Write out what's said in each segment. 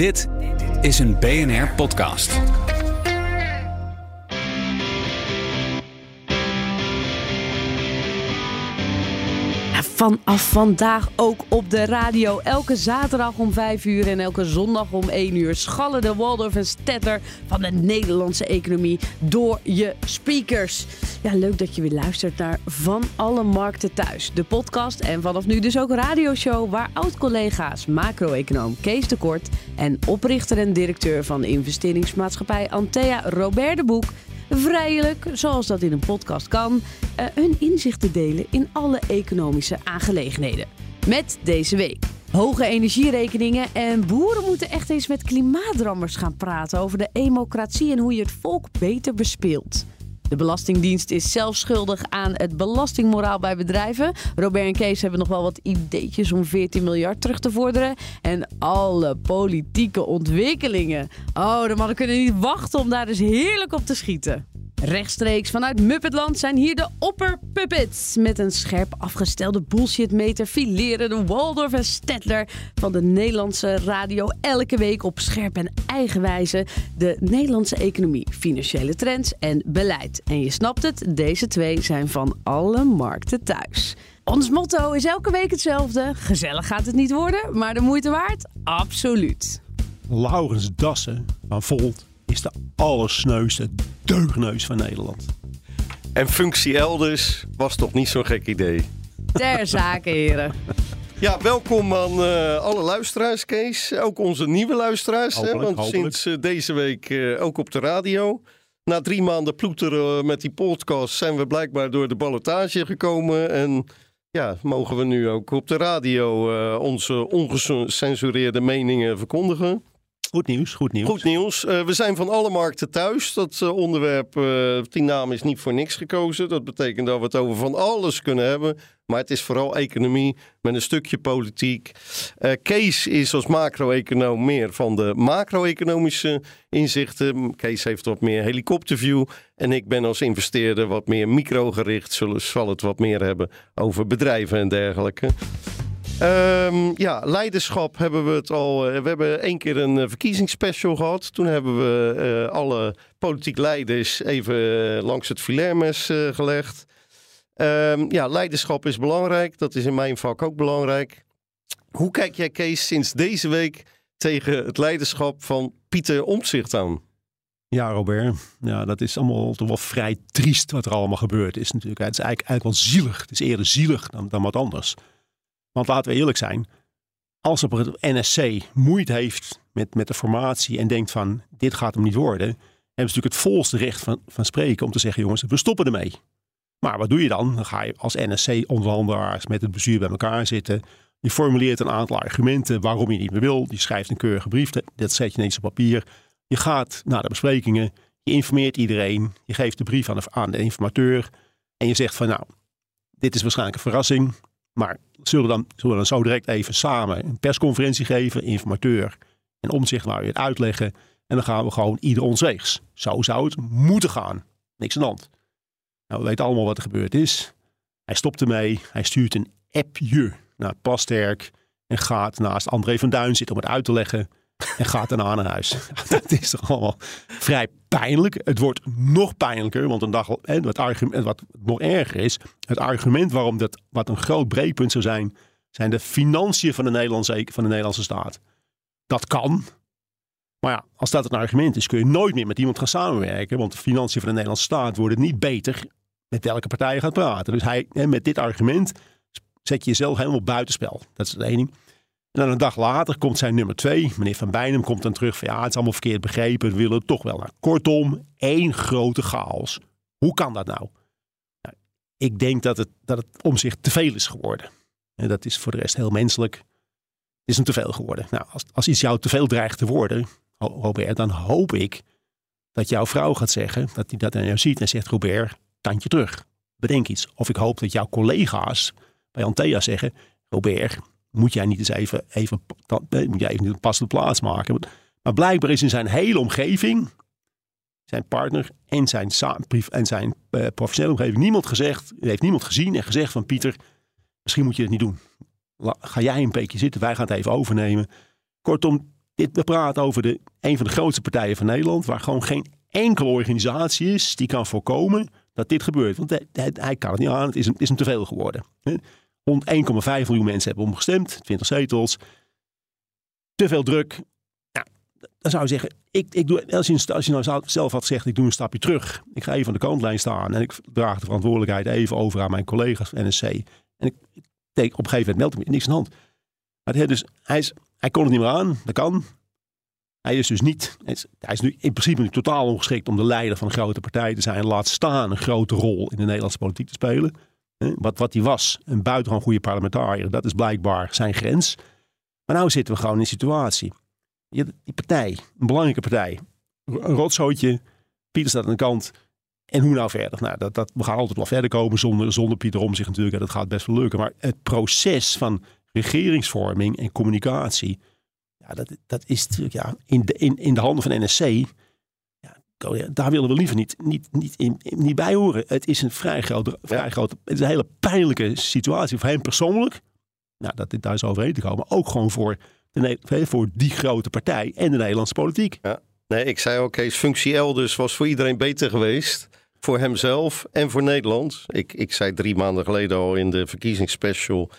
Dit is een BNR Vanaf vandaag ook op de radio. Elke zaterdag om 5 uur en elke zondag om 1 uur schallen de Waldorf en Stetter van de Nederlandse economie door je speakers. Ja, leuk dat je weer luistert naar Van Alle Markten Thuis. De podcast en vanaf nu dus ook radioshow waar oud-collega's macro-econoom Kees de Kort en oprichter en directeur van investeringsmaatschappij Antea Robert de Boek vrijelijk, zoals dat in een podcast kan, uh, hun inzichten delen in alle economische aangelegenheden. Met deze week. Hoge energierekeningen en boeren moeten echt eens met klimaatdrammers gaan praten over de democratie en hoe je het volk beter bespeelt. De Belastingdienst is zelf schuldig aan het belastingmoraal bij bedrijven. Robert en Kees hebben nog wel wat ideetjes om 14 miljard terug te vorderen. En alle politieke ontwikkelingen. Oh, de mannen kunnen niet wachten om daar dus heerlijk op te schieten. Rechtstreeks vanuit Muppetland zijn hier de opperpuppets. Met een scherp afgestelde bullshitmeter fileren de Waldorf en Stedtler van de Nederlandse radio elke week op scherp en eigen wijze de Nederlandse economie, financiële trends en beleid. En je snapt het, deze twee zijn van alle markten thuis. Ons motto is elke week hetzelfde. Gezellig gaat het niet worden, maar de moeite waard? Absoluut. Laurens Dassen van Volt is de allersneuste deugneus van Nederland. En functie elders was toch niet zo'n gek idee. Ter zake, heren. Ja, welkom aan uh, alle luisteraars, Kees. Ook onze nieuwe luisteraars. Hopelijk, hè, want hopelijk. sinds uh, deze week uh, ook op de radio. Na drie maanden ploeteren met die podcast zijn we blijkbaar door de ballotage gekomen. En ja, mogen we nu ook op de radio onze ongecensureerde meningen verkondigen. Goed nieuws, goed nieuws. Goed nieuws. Uh, we zijn van alle markten thuis. Dat uh, onderwerp, uh, die naam is niet voor niks gekozen. Dat betekent dat we het over van alles kunnen hebben. Maar het is vooral economie met een stukje politiek. Kees is als macro-econoom meer van de macro-economische inzichten. Kees heeft wat meer helikopterview. En ik ben als investeerder wat meer microgericht. Zullen, zal het wat meer hebben over bedrijven en dergelijke. Um, ja, leiderschap hebben we het al. Uh, we hebben één keer een uh, verkiezingsspecial gehad. Toen hebben we uh, alle politiek leiders even langs het filermes gelegd. Um, ja, leiderschap is belangrijk. Dat is in mijn vak ook belangrijk. Hoe kijk jij, Kees, sinds deze week tegen het leiderschap van Pieter Omtzigt aan? Ja, Robert. Ja, dat is allemaal toch wel vrij triest wat er allemaal gebeurd is natuurlijk. Het is eigenlijk, eigenlijk wel zielig. Het is eerder zielig dan, dan wat anders. Want laten we eerlijk zijn, als het NSC moeite heeft met, met de formatie en denkt van dit gaat hem niet worden, hebben ze natuurlijk het volste recht van, van spreken om te zeggen jongens, we stoppen ermee. Maar wat doe je dan? Dan ga je als NSC-onderhandelaars met het bestuur bij elkaar zitten. Je formuleert een aantal argumenten waarom je niet meer wil. Je schrijft een keurige brief, dat zet je ineens op papier. Je gaat naar de besprekingen, je informeert iedereen, je geeft de brief aan de, aan de informateur en je zegt van nou, dit is waarschijnlijk een verrassing. Maar zullen we, dan, zullen dan zo direct even samen een persconferentie geven, informateur en omzicht waar we het uitleggen. En dan gaan we gewoon ieder ons weegs. Zo zou het moeten gaan. Niks aan de hand. Nou, we weten allemaal wat er gebeurd is. Hij stopt ermee. Hij stuurt een appje naar Plasterk. En gaat naast André van Duin zitten om het uit te leggen. En gaat daarna naar huis. Dat is toch allemaal vrij pijnlijk. Het wordt nog pijnlijker, want een dag, en wat, argument, wat nog erger is, het argument waarom dat wat een groot breekpunt zou zijn, zijn de financiën van de Nederlandse, van de Nederlandse staat. Dat kan. Maar ja, als dat een argument is, kun je nooit meer met iemand gaan samenwerken. Want de financiën van de Nederlandse staat worden niet beter met welke partij je gaat praten. Dus hij, met dit argument zet je jezelf helemaal buitenspel. Dat is het ene. En dan een dag later komt zijn nummer twee, meneer Van Bijnem, komt dan terug van ja, het is allemaal verkeerd begrepen, we willen het toch wel. Nou, kortom, één grote chaos. Hoe kan dat nou? nou ik denk dat het, dat het om zich te veel is geworden. En dat is voor de rest heel menselijk. Het is hem te veel geworden. Nou, als, als iets jou te veel dreigt te worden, Robert, dan hoop ik dat jouw vrouw gaat zeggen, dat hij dat aan jou ziet en zegt, Robert, tandje terug. Bedenk iets. Of ik hoop dat jouw collega's bij Antea zeggen, Robert, moet jij niet eens even, even, moet jij even een passende plaats maken. Maar blijkbaar is in zijn hele omgeving, zijn partner en zijn, en zijn uh, professionele omgeving, niemand gezegd, heeft niemand gezien en gezegd van Pieter, misschien moet je het niet doen. Ga jij een beetje zitten, wij gaan het even overnemen. Kortom, dit, we praten over de, een van de grootste partijen van Nederland, waar gewoon geen enkele organisatie is die kan voorkomen dat dit gebeurt. Want hij, kan het niet aan, het is, het is hem te veel geworden. Rond 1,5 miljoen mensen hebben omgestemd, 20 zetels. Te veel druk. Ja, dan zou je zeggen, ik, ik doe, als, je, nou zelf had gezegd, ik doe een stapje terug. Ik ga even aan de kantlijn staan en ik draag de verantwoordelijkheid even over aan mijn collega's NSC. En ik, op een gegeven moment meld ik me niks aan de hand. Hij, dus, hij, is, hij kon het niet meer aan, dat kan. Hij is dus niet, hij is nu in principe totaal ongeschikt om de leider van een grote partij te zijn. Laat staan een grote rol in de Nederlandse politiek te spelen. Wat, wat hij was, een buitengewoon goede parlementariër, dat is blijkbaar zijn grens. Maar nu zitten we gewoon in een situatie. Die partij, een belangrijke partij, een rotzootje, Pieter staat aan de kant. En hoe nou verder? Nou, dat, dat, we gaan altijd wel verder komen zonder, zonder Pieter om zich natuurlijk. Dat gaat best wel lukken. Maar het proces van regeringsvorming en communicatie, ja, dat, dat is natuurlijk ja, in, de, in, in de handen van NSC daar willen we liever niet, niet, niet, in, niet bij horen. Het is een vrij grote, vrij grote, het is een hele pijnlijke situatie voor hem persoonlijk. Nou, dat dit daar is overheen te komen. Maar ook gewoon voor, de, voor die grote partij en de Nederlandse politiek. Ja. Nee, ik zei ook, Kees, functie elders was voor iedereen beter geweest. Voor hemzelf en voor Nederland. Ik, ik zei drie maanden geleden al in de verkiezingsspecial.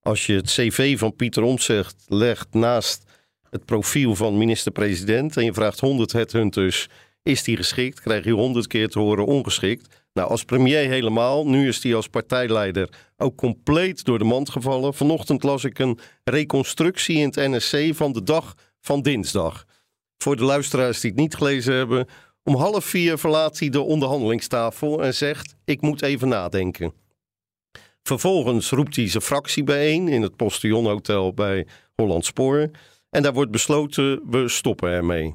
Als je het cv van Pieter Omtzigt legt naast het profiel van minister-president. En je vraagt 100 headhunters is die geschikt? Krijg je honderd keer te horen ongeschikt. Nou, als premier helemaal. Nu is hij als partijleider ook compleet door de mand gevallen. Vanochtend las ik een reconstructie in het NSC van de dag van dinsdag. Voor de luisteraars die het niet gelezen hebben. Om half vier verlaat hij de onderhandelingstafel en zegt: Ik moet even nadenken. Vervolgens roept hij zijn fractie bijeen in het Postillonhotel bij Holland Spoor. En daar wordt besloten: we stoppen ermee.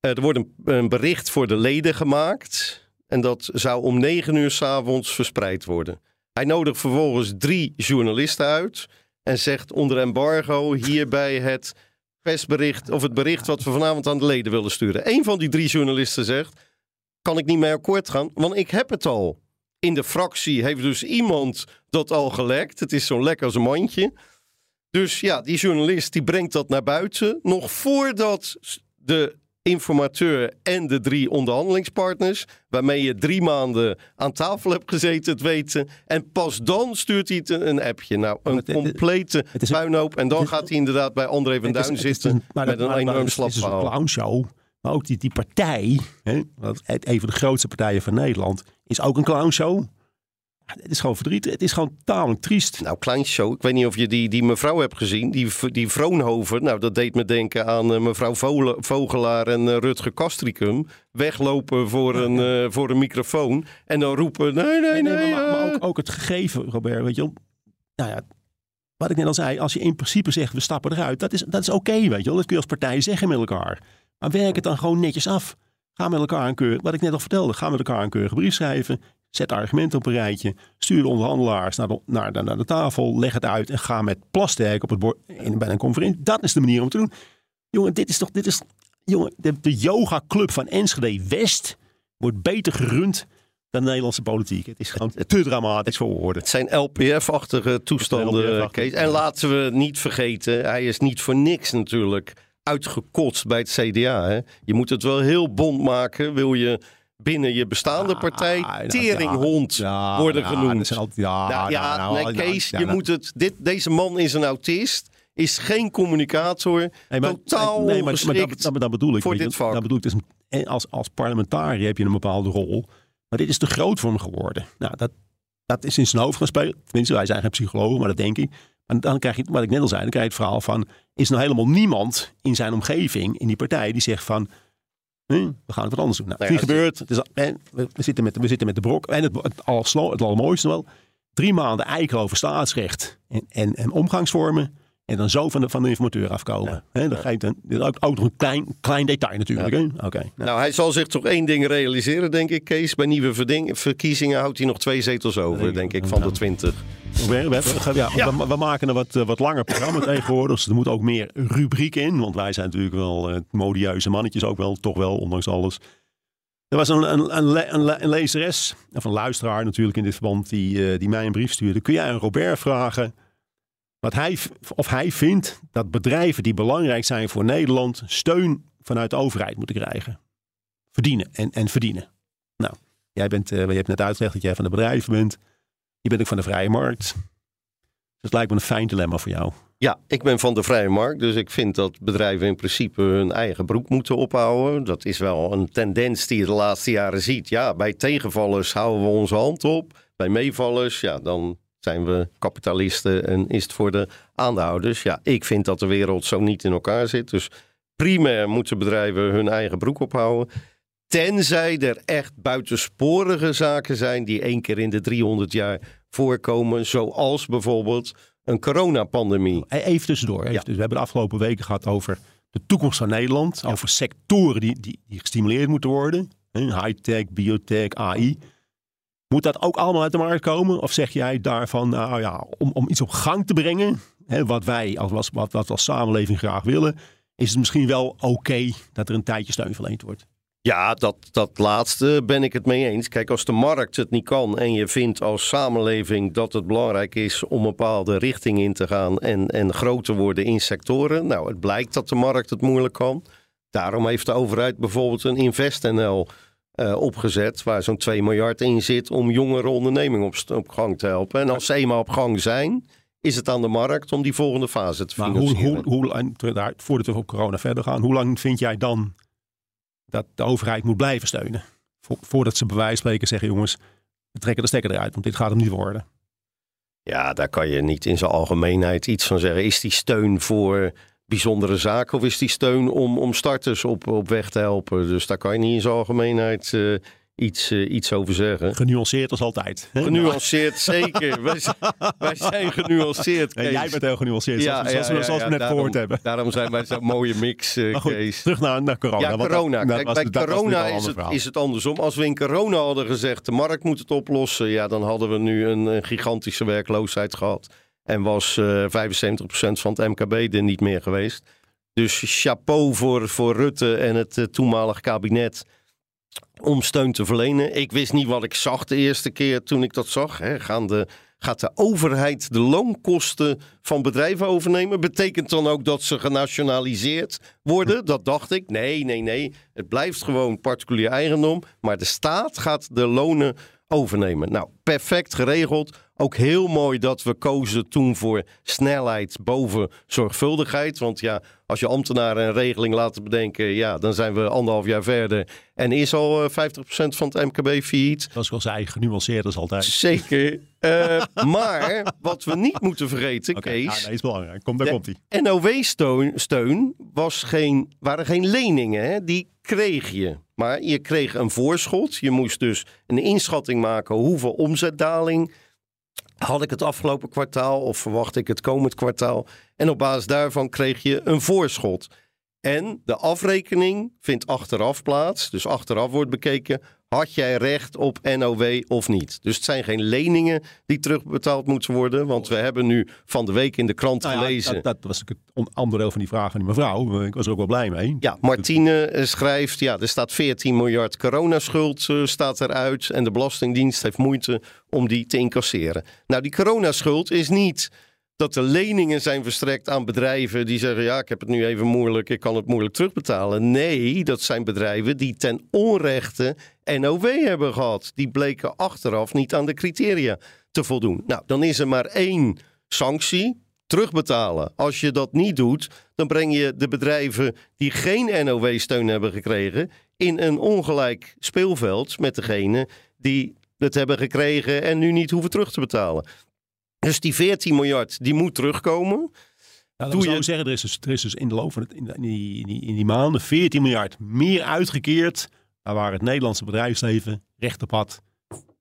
Eh, er wordt een, bericht voor de leden gemaakt. En dat zou om negen uur s'avonds verspreid worden. Hij nodigt vervolgens drie journalisten uit. En zegt onder embargo hierbij het persbericht. of het bericht wat we vanavond aan de leden willen sturen. Een van die drie journalisten zegt. Kan ik niet mee akkoord gaan? Want ik heb het al. In de fractie heeft dus iemand dat al gelekt. Het is zo'n lek als een mandje. Dus ja, die journalist die brengt dat naar buiten. Nog voordat de informateur en de drie onderhandelingspartners, waarmee je drie maanden aan tafel hebt gezeten, het weten. En pas dan stuurt hij het een appje. Nou, een complete puinhoop. En dan gaat hij inderdaad bij André van Duin zitten met een enorm slap Het is een clownshow. Maar ook die, die partij, hè, een van de grootste partijen van Nederland, is ook een clownshow. Het is gewoon verdriet. Het is gewoon tamelijk triest. Nou, klein show. Ik weet niet of je die, die mevrouw hebt gezien. Die, die Vroonhoven. Nou, dat deed me denken aan uh, mevrouw Vogelaar en uh, Rutger Kastricum. Weglopen voor een, uh, voor een microfoon. En dan roepen: nee, nee, nee. nee, maar, maar ook, ook, het gegeven, Robert. Weet je wel. Nou ja, wat ik net al zei. Als je in principe zegt: we stappen eruit. Dat is, dat is oké, weet je wel. Dat kun je als partij zeggen met elkaar. Maar werk het dan gewoon netjes af. Ga met elkaar een keur, wat ik net al vertelde, ga met elkaar een keurige brief schrijven. Zet argumenten op een rijtje. Stuur de onderhandelaars naar de, naar, naar de tafel. Leg het uit en ga met plasterk op het bord in, bij een conferentie. Dat is de manier om te doen. Jongen, dit is toch. Dit is, jongen, de, de yoga club van Enschede West wordt beter gerund dan de Nederlandse politiek. Het is gewoon te dramatisch voor woorden. Het zijn LPF-achtige toestanden, Kees. En laten we niet vergeten, hij is niet voor niks natuurlijk uitgekotst bij het CDA. Hè? Je moet het wel heel bond maken, wil je binnen je bestaande partij teringhond worden genoemd. ja, nou, ja nou, nee, Kees, je moet het. Dit, deze man is een autist. Is geen communicator. Nee, maar, totaal nee, maar, maar dat, dat, bedoel ik. Voor dit vak. Dat bedoel ik. Dus als, als parlementariër heb je een bepaalde rol. Maar dit is te groot voor hem geworden. Nou, dat, dat is in zijn hoofd gaan spelen. Tenminste, wij zijn geen psychologen, maar dat denk ik. En dan krijg je, wat ik net al zei, dan krijg je het verhaal van... is er nou helemaal niemand in zijn omgeving, in die partij, die zegt van... we gaan het wat anders doen. Nou, nou gebeurt. Het is, we, zitten met, we zitten met de brok. En het, het, het allermooiste wel. Drie maanden eikel over staatsrecht en, en, en omgangsvormen. En dan zo van de, van de informateur afkomen. Hè, dat geeft een, ook, ook nog een klein, klein detail natuurlijk. Oké. nou. Nou, hij zal zich toch één ding realiseren, denk ik, Kees. Bij nieuwe verding- verkiezingen houdt hij nog twee zetels over, denk ik, van de twintig. We, we, we- ja, We, we maken een wat, eh, wat langer programma tegenwoordig. Dus er moet ook meer rubriek in. Want wij zijn natuurlijk wel eh, modieuze mannetjes ook wel. Toch wel, ondanks alles. Er was een, een, een, le- een, le- een lezeres, of een luisteraar natuurlijk in dit verband, die, eh, die mij een brief stuurde. Kun jij aan Robert vragen wat hij, of hij vindt dat bedrijven die belangrijk zijn voor Nederland steun vanuit de overheid moeten krijgen? Verdienen en, en verdienen. Nou, jij bent, eh, je hebt net uitgelegd dat jij van de bedrijven bent. Je bent ook van de vrije markt. Dus het lijkt me een fijn dilemma voor jou. Ja, ik ben van de vrije markt, dus ik vind dat bedrijven in principe hun eigen broek moeten ophouden. Dat is wel een tendens die je de laatste jaren ziet. Ja, bij tegenvallers houden we onze hand op. Bij meevallers, ja, dan zijn we kapitalisten en is het voor de aandeelhouders. Ja, ik vind dat de wereld zo niet in elkaar zit. Dus primair moeten bedrijven hun eigen broek ophouden. Tenzij er echt buitensporige zaken zijn die één keer in de 300 jaar voorkomen. Zoals bijvoorbeeld een coronapandemie. E- Even tussendoor. Even Ja. dus we hebben de afgelopen weken gehad over de toekomst van Nederland. Over sectoren die, die, die gestimuleerd moeten worden. High-tech, biotech, AI. Moet dat ook allemaal uit de markt komen? Of zeg jij daarvan, nou ja, om, om iets op gang te brengen, hè, wat wij als, wat, wat, als samenleving graag willen, is het misschien wel oké dat er een tijdje steun verleend wordt? Ja, dat, dat laatste ben ik het mee eens. Kijk, als de markt het niet kan en je vindt als samenleving dat het belangrijk is om een bepaalde richting in te gaan en, en groot te worden in sectoren. Nou, het blijkt dat de markt het moeilijk kan. Daarom heeft de overheid bijvoorbeeld een InvestNL eh, opgezet, waar zo'n 2 miljard in zit om jongere ondernemingen op, gang te helpen. En als ze eenmaal op gang zijn, is het aan de markt om die volgende fase te Maar hoe, financieren. hoe, hoe, en daar- voordat we op corona verder gaan, hoe lang vind jij dan dat de overheid moet blijven steunen? Vo- voordat ze bij wijze van spreken zeggen, jongens, we trekken de stekker eruit, want dit gaat hem niet worden. Ja, daar kan je niet in zijn algemeenheid iets van zeggen. Is die steun voor bijzondere zaken of is die steun om, om starters op, op weg te helpen? Dus daar kan je niet in zijn algemeenheid eh, iets, eh, iets over zeggen. Genuanceerd als altijd. hè? Genuanceerd, zeker. Wij, zijn- wij zijn genuanceerd, En jij bent heel genuanceerd, zoals, we- zoals, ja, zoals ja, we net daarom- gehoord hebben. Daarom zijn wij zo'n mooie mix, Maar goed, Kees. terug naar, naar corona. Ja, dat- corona. dat was- bij dat corona is het, verhaal. is het andersom. Als we in corona hadden gezegd, de markt moet het oplossen, ja, dan hadden we nu een, een gigantische werkloosheid gehad. En was eh 75% van het MKB er niet meer geweest. Dus chapeau voor, voor Rutte en het eh, toenmalig kabinet om steun te verlenen. Ik wist niet wat ik zag de eerste keer toen ik dat zag. Hè. Gaan de, gaat de overheid de loonkosten van bedrijven overnemen? Betekent dan ook dat ze genationaliseerd worden? Dat dacht ik. Nee, nee, nee. Het blijft gewoon particulier eigendom. Maar de staat gaat de lonen overnemen. Nou, perfect geregeld. Ook heel mooi dat we kozen toen voor snelheid boven zorgvuldigheid. Want ja, als je ambtenaren een regeling laten bedenken, ja, dan zijn we anderhalf jaar verder. En is al eh, 50% van het MKB failliet. Zoals ik al zei, genuanceerd als altijd. Zeker. Eh, maar wat we niet moeten vergeten, Oké, Kees. ah, nee, is belangrijk. Kom, daar komt hij. NOW-steun steun was geen, waren geen leningen, hè? die kreeg je. Maar je kreeg een voorschot. Je moest dus een inschatting maken hoeveel omzetdaling had ik het afgelopen kwartaal of verwacht ik het komend kwartaal. En op basis daarvan kreeg je een voorschot. En de afrekening vindt achteraf plaats. Dus achteraf wordt bekeken, had jij recht op NOW of niet? Dus het zijn geen leningen die terugbetaald moeten worden. Want we hebben nu van de week in de krant Nou ja, gelezen. dat, dat was het on- andere deel van die vraag van die mevrouw. Ik was er ook wel blij mee. Ja, Martine eh, schrijft, ja, er staat 14 miljard coronaschuld eh, staat eruit en de Belastingdienst heeft moeite om die te incasseren. Nou, die coronaschuld is niet dat er leningen zijn verstrekt aan bedrijven die zeggen, ja, ik heb het nu even moeilijk, ik kan het moeilijk terugbetalen. Nee, dat zijn bedrijven die ten onrechte NOW hebben gehad. Die bleken achteraf niet aan de criteria te voldoen. Nou, dan is er maar één sanctie, terugbetalen. Als je dat niet doet, dan breng je de bedrijven die geen NOW-steun hebben gekregen in een ongelijk speelveld met degene die het hebben gekregen en nu niet hoeven terug te betalen. Dus die 14 miljard, die moet terugkomen. Nou, dat wil je- ik zeggen, er is, dus, er is dus in de loop van het, in, die, in, die, in die maanden 14 miljard meer uitgekeerd. waar het Nederlandse bedrijfsleven recht op had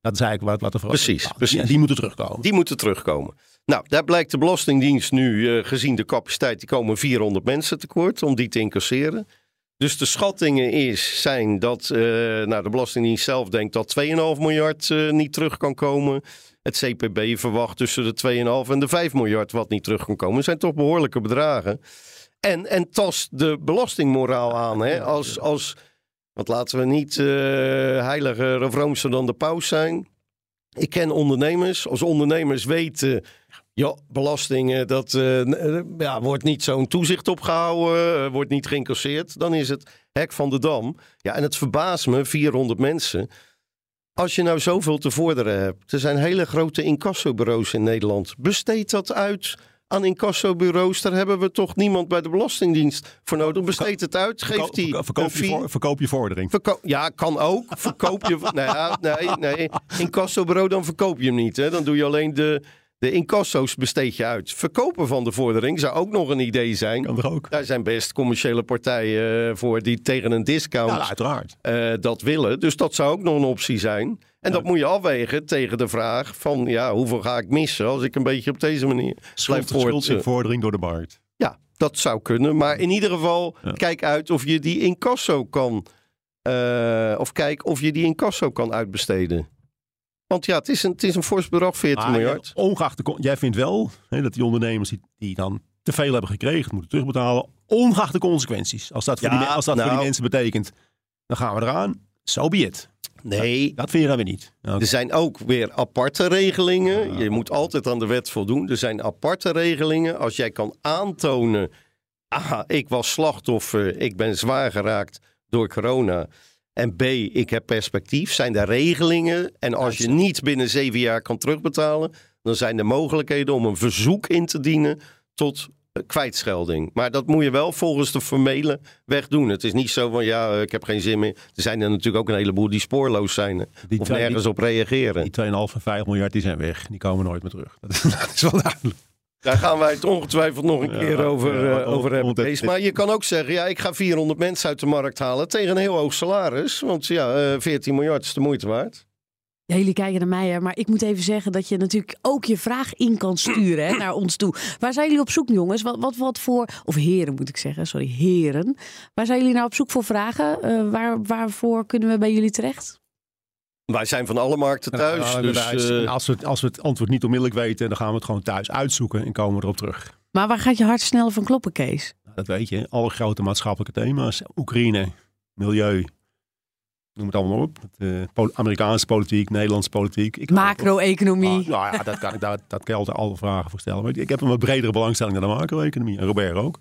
Dat is eigenlijk wat, wat er voor Precies, precies. Die, die moeten terugkomen. Die moeten terugkomen. Nou, daar blijkt de Belastingdienst nu, eh, gezien de capaciteit, die komen 400 mensen tekort om die te incasseren. Dus de schattingen is, zijn dat eh, nou, de Belastingdienst zelf denkt dat 2,5 miljard eh, niet terug kan komen. Het CPB verwacht tussen de 2,5 en de 5 miljard wat niet terug kan komen. Dat zijn toch behoorlijke bedragen. En, en tast de belastingmoraal aan. Hè? Als, als, want laten we niet eh heiliger of roomser dan de paus zijn. Ik ken ondernemers. Als ondernemers weten, ja, belastingen, dat eh, eh, ja, wordt niet zo'n toezicht opgehouden, eh, wordt niet geïncasseerd. Dan is het hek van de dam. Ja, en het verbaast me, 400 mensen. Als je nou zoveel te vorderen hebt, er zijn hele grote incassobureaus in Nederland. Besteed dat uit aan incassobureaus. Daar hebben we toch niemand bij de Belastingdienst voor nodig. Besteed het uit, geef Verko- die verko- verkoop, een je fee. voor- verkoop je vordering. Verko- ja, kan ook. Verkoop je. nee, ja, nee, nee. Incassobureau, dan verkoop je hem niet. Hè. Dan doe je alleen de, de incasso's besteed je uit. Verkopen van de vordering zou ook nog een idee zijn. Kan er ook. Daar zijn best commerciële partijen eh, voor die tegen een discount Ja, uiteraard. eh, dat willen. Dus dat zou ook nog een optie zijn. En dat moet je afwegen tegen de vraag van ja, hoeveel ga ik missen als ik een beetje op deze manier Schuld, schuld in vordering door de markt. ja, dat zou kunnen. Maar in ieder geval, Ja. kijk uit of je die incasso kan. eh, of kijk of je die incasso kan uitbesteden. Want ja, het is een, het is een fors bedrag, 14 Maar miljard. Ongeacht de, jij vindt wel hè, dat die ondernemers die, die dan te veel hebben gekregen, moeten terugbetalen. Ongeacht de consequenties. Als dat, voor, Ja, die, als dat voor nou. die mensen betekent, dan gaan we eraan. So be it. Nee, Dat vind je dan weer niet. Er zijn ook weer aparte regelingen. Je moet altijd aan de wet voldoen. Er zijn aparte regelingen. Als jij kan aantonen, ah, ik was slachtoffer, ik ben zwaar geraakt door corona. En B, ik heb perspectief, zijn er regelingen. En als je niet binnen zeven jaar kan terugbetalen, dan zijn er mogelijkheden om een verzoek in te dienen tot eh, kwijtschelding. Maar dat moet je wel volgens de formele weg doen. Het is niet zo van, ja, eh, ik heb geen zin meer. Er zijn er natuurlijk ook een heleboel die spoorloos zijn. Die of nergens op reageren. Die 2,5 en 5 miljard die zijn weg. Die komen nooit meer terug. Dat is, dat is wel duidelijk. Daar gaan wij het ongetwijfeld nog een Ja, keer over, ja, eh, over hebben. het-. Maar je kan ook zeggen, ja, ik ga 400 mensen uit de markt halen tegen een heel hoog salaris. Want ja, eh 14 miljard is de moeite waard. Ja, jullie kijken naar mij, hè, maar ik moet even zeggen dat je natuurlijk ook je vraag in kan sturen hè, naar ons toe. Waar zijn jullie op zoek, jongens? Wat, wat, wat voor, of heren moet ik zeggen, sorry, heren. Waar zijn jullie nou op zoek voor vragen? Eh, waar, waarvoor kunnen we bij jullie terecht? Wij zijn van alle markten thuis. Ja, dus, eh, als, we, het- als we het antwoord niet onmiddellijk weten, dan gaan we het gewoon thuis uitzoeken en komen we erop terug. Maar waar gaat je hart sneller van kloppen, Kees? Nou, Dat weet je. Alle grote maatschappelijke thema's. Oekraïne, milieu. Noem het allemaal op. Het, eh, Amerikaanse politiek, Nederlandse politiek. Macro-economie. Ah, nou ja, dat kan, ik, dat, dat kan je altijd alle vragen voor stellen. Maar ik heb een wat bredere belangstelling dan de macro-economie. En Robert ook.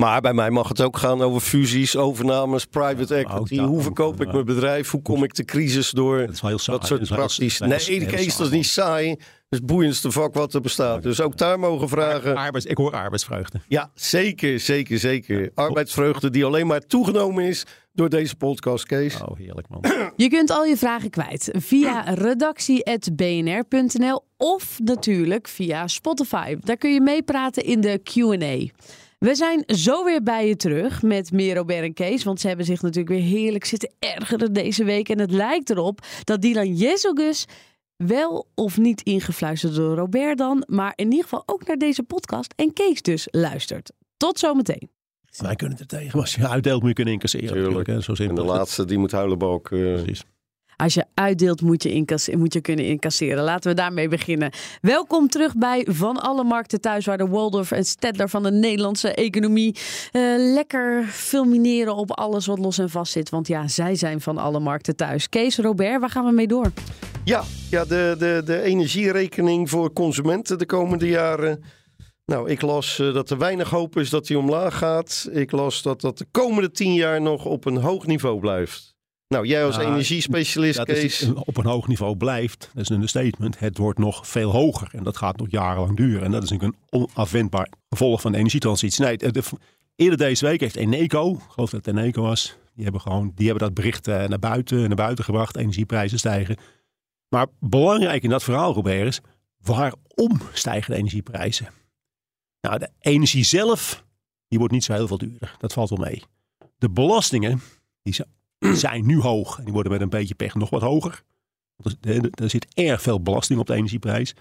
Maar bij mij mag het ook gaan over fusies, overnames, private Ja, equity. Hoe verkoop ik Ja. mijn bedrijf? Hoe kom ik de crisis door? Dat is wel heel saai. Dat soort is wel heel- praktisch. dat is Nee, heel Kees, dat saai. is niet saai. Dat is het boeiendste vak wat er bestaat. Dus ook daar mogen vragen. Arbeids, ik hoor arbeidsvreugde. Ja, zeker, zeker, zeker. Arbeidsvreugde die alleen maar toegenomen is door deze podcast, Kees. Oh, heerlijk man. Je kunt al je vragen kwijt via redactie.bnr.nl of natuurlijk via Spotify. Daar kun je meepraten in de Q&A. We zijn zo weer bij je terug met meer Robert en Kees. Want ze hebben zich natuurlijk weer heerlijk zitten ergeren deze week. En het lijkt erop dat Dylan Jezogus wel of niet ingefluisterd door Robert dan. Maar in ieder geval ook naar deze podcast en Kees dus luistert. Tot zometeen. Wij kunnen er tegen. Maar als je uitdeelt moet je kunnen incasseren. Tuurlijk. natuurlijk, hè. Zo En de laatste die moet huilen balk. eh, Precies. Als je uitdeelt, moet je, moet je kunnen incasseren. Laten we daarmee beginnen. Welkom terug bij Van Alle Markten Thuis, waar de Waldorf en Stedtler van de Nederlandse economie eh, lekker fulmineren op alles wat los en vast zit. Want ja, zij zijn van alle markten thuis. Kees, Robert, waar gaan we mee door? Ja, ja de, de, de energierekening voor consumenten de komende jaren. Nou, ik las eh, dat er weinig hoop is dat die omlaag gaat. Ik las dat dat de komende tien jaar nog op een hoog niveau blijft. Nou, jij als energiespecialist, Dat Kees. op een hoog niveau blijft. Dat is een statement. Het wordt nog veel hoger. En dat gaat nog jarenlang duren. En dat is natuurlijk een onafwendbaar gevolg van de energietransitie. Nee, de- de- eerder deze week heeft Eneco, ik geloof dat het Eneco was, die hebben, gewoon, die hebben dat bericht eh, naar, buiten, naar buiten gebracht. Energieprijzen stijgen. Maar belangrijk in dat verhaal, Robert, is waarom stijgen de energieprijzen? Nou, de energie zelf, die wordt niet zo heel veel duurder. Dat valt wel mee. De belastingen, die zijn zijn nu hoog en die worden met een beetje pech nog wat hoger. Want er, zit erg veel belasting op de energieprijs.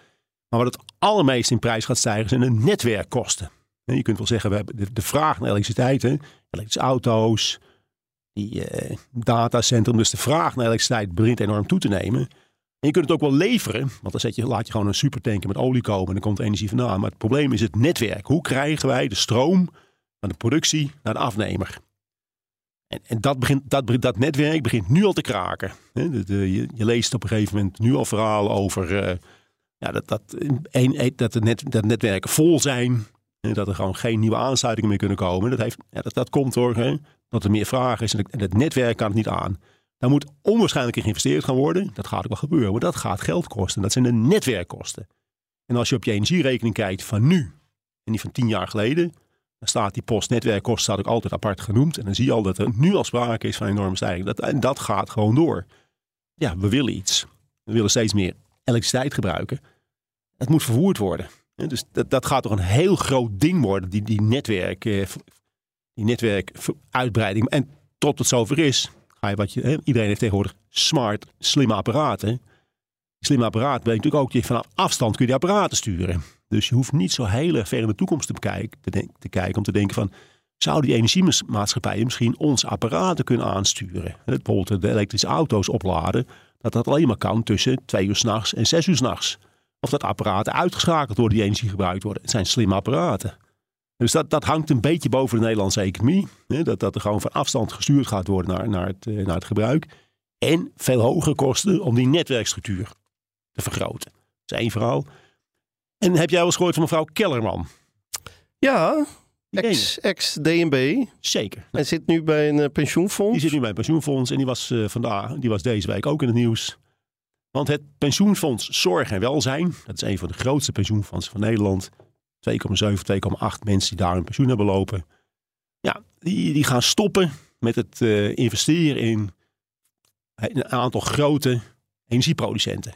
Maar wat het allermeest in prijs gaat stijgen zijn de netwerkkosten. En je kunt wel zeggen, we hebben de, de vraag naar elektriciteit, hè, elektrische auto's, die eh, datacentrum, dus de vraag naar elektriciteit begint enorm toe te nemen. En je kunt het ook wel leveren, want dan zet je, laat je gewoon een supertanker met olie komen en dan komt energie vandaan. Maar het probleem is het netwerk. Hoe krijgen wij de stroom van de productie naar de afnemer? En, en dat, begint, dat, dat netwerk begint nu al te kraken. de- je, je leest op een gegeven moment nu al verhalen over eh, ja, dat, dat, dat, net, dat netwerken vol zijn. En dat er gewoon geen nieuwe aansluitingen meer kunnen komen. Dat, heeft, ja, dat, dat komt door dat er meer vraag is en het- en het netwerk kan het niet aan. Daar moet onwaarschijnlijk in geïnvesteerd gaan worden. Dat gaat ook wel gebeuren, maar dat gaat geld kosten. Dat zijn de netwerkkosten. En als je op je energierekening kijkt van nu en die van tien jaar geleden, staat die post netwerkkosten staat ook altijd apart genoemd. En dan zie je al dat er nu al sprake is van een enorme stijging. Dat, en dat gaat gewoon door. Ja, we willen iets. We willen steeds meer elektriciteit gebruiken. Het moet vervoerd worden. Dus dat, dat gaat toch een heel groot ding worden, die, die, netwerk, eh, die netwerkuitbreiding. En tot het zover is, ga je wat je, iedereen heeft tegenwoordig smart, slimme apparaten. Die slimme apparaat betekent natuurlijk ook, je vanaf afstand kun je die apparaten sturen. Dus je hoeft niet zo heel erg ver in de toekomst te, te, kijken om te denken van, zou die energiemaatschappijen misschien onze apparaten kunnen aansturen? Bijvoorbeeld de elektrische auto's opladen, dat dat alleen maar kan tussen twee uur s'nachts en zes uur s'nachts. Of dat apparaten uitgeschakeld worden die energie gebruikt worden. Het zijn slimme apparaten. Dus dat, dat hangt een beetje boven de Nederlandse economie. Dat, dat er gewoon van afstand gestuurd gaat worden naar, naar, het, eh, naar het gebruik. En veel hogere kosten om die netwerkstructuur te vergroten. Dat is één verhaal. En heb jij wel eens gehoord van mevrouw Kellerman? Ja, ex- ex-DNB. Zeker. Hij zit nu bij een eh, pensioenfonds. Die zit nu bij het pensioenfonds en die was, eh, vandaag, die was deze week ook in het nieuws. Want het pensioenfonds Zorg en Welzijn, dat is een van de grootste pensioenfondsen van Nederland. 2,7, 2,8 mensen die daar hun pensioen hebben lopen. Ja, die, die gaan stoppen met het eh, investeren in een aantal grote energieproducenten.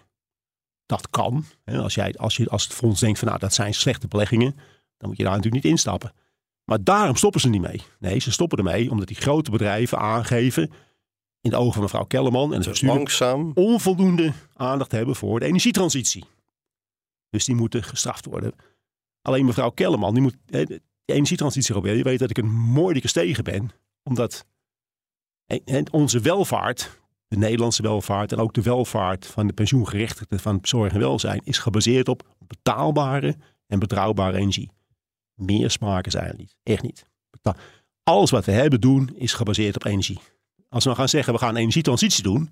Dat kan. Als, jij, als, je, als het fonds denkt van nou dat zijn slechte beleggingen, dan moet je daar natuurlijk niet instappen. Maar daarom stoppen ze niet mee. Nee, ze stoppen ermee omdat die grote bedrijven aangeven in de ogen van mevrouw Kellerman en het bestuur Langzaam. onvoldoende aandacht hebben voor de energietransitie. Dus die moeten gestraft worden. Alleen mevrouw Kellerman, die moet de energietransitie proberen. Je weet dat ik een mooi dikke tegen ben, omdat onze welvaart, de Nederlandse welvaart en ook de welvaart van de pensioengerechtigden van zorg en welzijn, is gebaseerd op betaalbare en betrouwbare energie. Meer smaken zijn er niet. Echt niet. Alles wat we hebben doen is gebaseerd op energie. Als we nou gaan zeggen we gaan een energietransitie doen,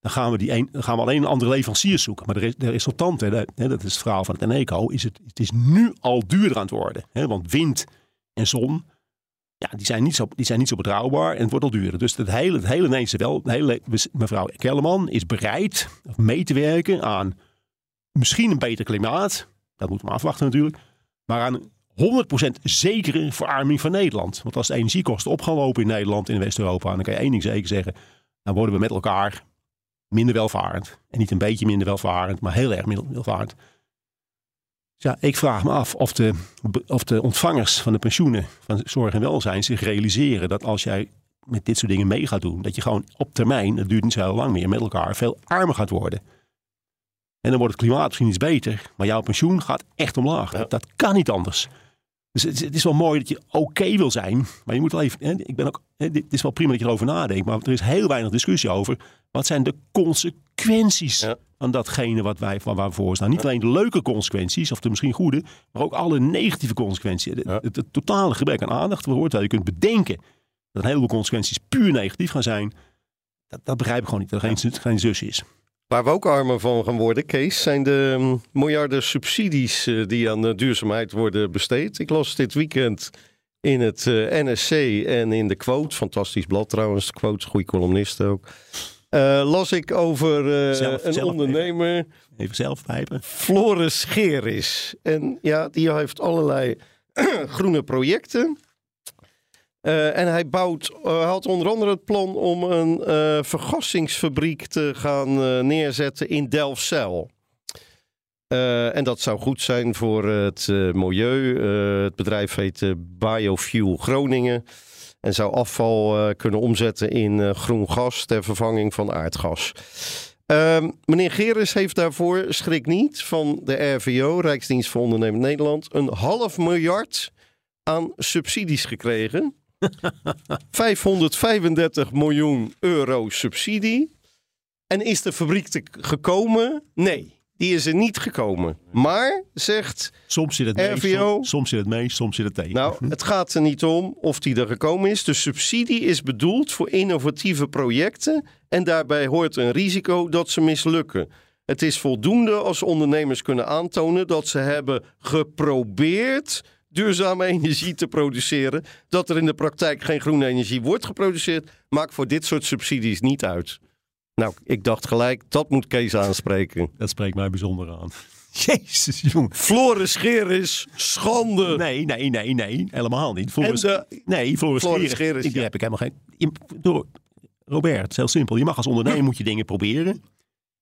dan gaan we, die gaan we alleen een andere leverancier zoeken. Maar de, re- de resultante, hè, dat is het verhaal van het Eneco, is het, het is nu al duurder aan het worden. Hè? Want wind en zon, ja, die, zijn niet zo, die zijn niet zo betrouwbaar en het wordt al duurder. Dus het hele, het hele Nederlandse wel, mevrouw Kellerman is bereid mee te werken aan misschien een beter klimaat. Dat moeten we afwachten natuurlijk. Maar aan 100% zekere verarming van Nederland. Want als de energiekosten op gaan lopen in Nederland in West-Europa, dan kan je één ding zeker zeggen. Dan worden we met elkaar minder welvarend. En niet een beetje minder welvarend, maar heel erg minder welvarend. Ja, ik vraag me af of de, of de ontvangers van de pensioenen van zorg en welzijn zich realiseren dat als jij met dit soort dingen mee gaat doen, dat je gewoon op termijn, dat duurt niet zo heel lang meer, met elkaar veel armer gaat worden. En dan wordt het klimaat misschien iets beter, maar jouw pensioen gaat echt omlaag. Ja. Dat kan niet anders. Dus het, is- het is wel mooi dat je oké wil zijn, maar je moet wel even. Hè, ik ben ook. Hè, dit is wel prima dat je erover nadenkt, maar er is heel weinig discussie over. Wat zijn de consequenties Ja. van datgene wat wij waar we voor staan? Niet alleen de leuke consequenties, of de misschien goede, maar ook alle negatieve consequenties. Het, Ja. het, het totale gebrek aan aandacht wordt. Je kunt bedenken dat een heleboel consequenties puur negatief gaan zijn. Dat, dat begrijp ik gewoon niet. Dat er geen, geen zus is. Waar we ook armer van gaan worden, Kees, zijn de mm, miljarden subsidies eh, die aan de duurzaamheid worden besteed. Ik las dit weekend in het eh, NSC en in de Quote, fantastisch blad trouwens, de Quote, goede columnist ook. Eh, las ik over eh, Zelf- een zelf ondernemer, Even zelf pijpen. Floris Geris. En ja, die heeft allerlei groene projecten. Eh, en hij bouwt, eh, had onder andere het plan om een eh, vergassingsfabriek te gaan neerzetten in Delfzijl. En dat zou goed zijn voor het milieu. Het bedrijf heet Biofuel Groningen. En zou afval kunnen omzetten in groen gas ter vervanging van aardgas. Ehm, meneer Geres heeft daarvoor, schrik niet, van de RVO, Rijksdienst voor Ondernemend Nederland, een half miljard aan subsidies gekregen. 535 miljoen euro subsidie. En is de fabriek te gekomen? Nee, die is er niet gekomen. Maar, zegt Soms zit het mee, RVO. soms, soms zit het mee, soms zit het tegen. Nou, het gaat er niet om of die er gekomen is. De subsidie is bedoeld voor innovatieve projecten en daarbij hoort een risico dat ze mislukken. Het is voldoende als ondernemers kunnen aantonen dat ze hebben geprobeerd duurzame energie te produceren. Dat er in de praktijk geen groene energie wordt geproduceerd, maakt voor dit soort subsidies niet uit. Nou, ik dacht gelijk, dat moet Kees aanspreken. Dat spreekt mij bijzonder aan. Jezus, jongen. Floris Geris, schande. Nee, nee, nee, nee. Helemaal niet. En Floris, de, nee, Floris, Floris Geris, ik, die ja. heb ik helemaal geen... Je- door, Robert, heel simpel. Je mag als ondernemer moet je dingen proberen.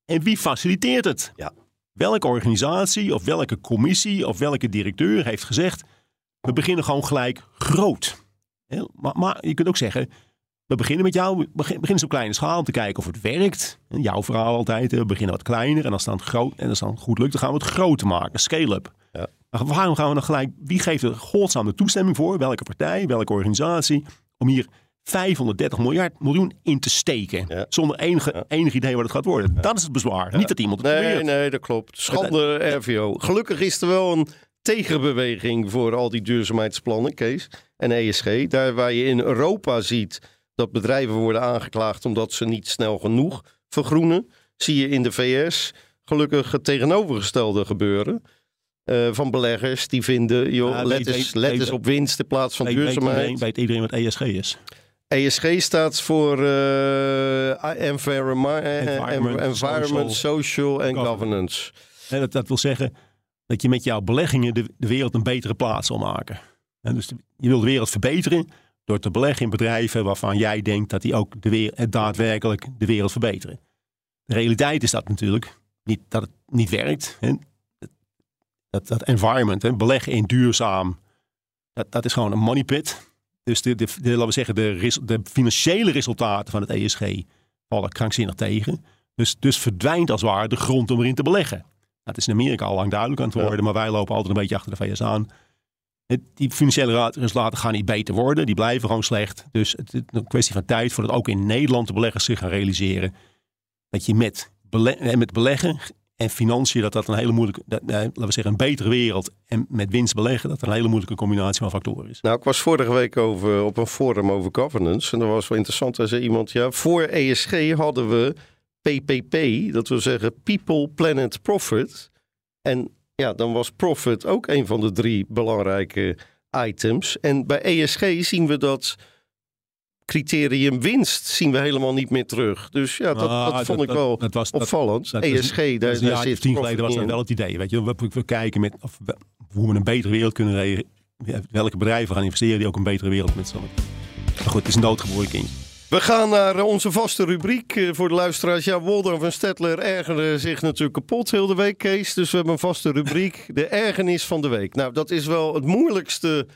En wie faciliteert het? Ja. Welke organisatie of welke commissie of welke directeur heeft gezegd... we beginnen gewoon gelijk groot. Maar, maar je kunt ook zeggen... We beginnen met jou, we begin- beginnen op kleine schaal om te kijken of het werkt. En jouw verhaal altijd, we beginnen wat kleiner en als het groot en als het dan goed lukt, dan gaan we het groter maken, scale-up. Ja. Maar waarom gaan we dan gelijk, wie geeft er godsnaam de toestemming voor, welke partij, welke organisatie, om hier 530 miljard miljoen in te steken. Ja. Zonder enige, enig idee wat het gaat worden. Dat is het bezwaar. Niet dat iemand het Nee, probeert. nee, dat klopt. Schande RVO. Gelukkig is er wel een tegenbeweging voor al die duurzaamheidsplannen, Kees. En ESG. Daar waar je in Europa ziet dat bedrijven worden aangeklaagd omdat ze niet snel genoeg vergroenen, zie je in de VS gelukkig het tegenovergestelde gebeuren. Eh, van beleggers die vinden, joh, Ja, let, weet- eens, weet- let weet- eens op winst in plaats van Weet, weet, duurzaamheid. iedereen, weet iedereen wat ESG is? ESG staat voor eh, environment, Environment, environment, social en governance. governance. En dat, dat wil zeggen dat je met jouw beleggingen de, de wereld een betere plaats zal maken. En dus je wil de wereld verbeteren door te beleggen in bedrijven waarvan jij denkt dat die ook de weer, eh, daadwerkelijk de wereld verbeteren. De realiteit is dat natuurlijk niet, dat het niet werkt. Hè. Dat, dat environment, hè, beleggen in duurzaam, dat, dat is gewoon een money pit. Dus de, laten we zeggen, de, de financiële resultaten van het ESG vallen krankzinnig tegen. Dus, dus verdwijnt als het ware de grond om erin te beleggen. Nou, het is in Amerika al lang duidelijk aan het worden, maar wij lopen altijd een beetje achter de VS aan. Het- Die financiële resultaten gaan niet beter worden, die blijven gewoon slecht. Dus het is een kwestie van tijd voordat ook in Nederland de beleggers zich gaan realiseren dat je met, eh, met beleggen en financiën, dat dat een hele moeilijke, dat, eh, laten we zeggen, een betere wereld en met winst beleggen, dat een hele moeilijke combinatie van factoren is. Nou, ik was vorige week over, op een forum over governance. En dat was wel interessant. Daar zei iemand, ja, voor ESG hadden we PPP. Dat wil zeggen People, Planet, Profit. En ja, dan was profit ook een van de drie belangrijke items. En bij ESG zien we dat criterium winst zien we helemaal niet meer terug. Dus ja, dat, Ah, dat vond dat- ik wel dat- was- opvallend. ESG, daar, of zit tien geleden was dat wel het idee. Weet je, we, we kijken met of we- hoe we een betere wereld kunnen re- welke bedrijven gaan investeren die ook een betere wereld met z'n. Maar goed, het is een doodgeboren kindje. We gaan naar eh, onze vaste rubriek eh, voor de luisteraars. Ja, Wolder van Stettler ergerde zich natuurlijk kapot heel de week, Kees. Dus we hebben een vaste rubriek, de ergernis van de week. Nou, dat is wel het moeilijkste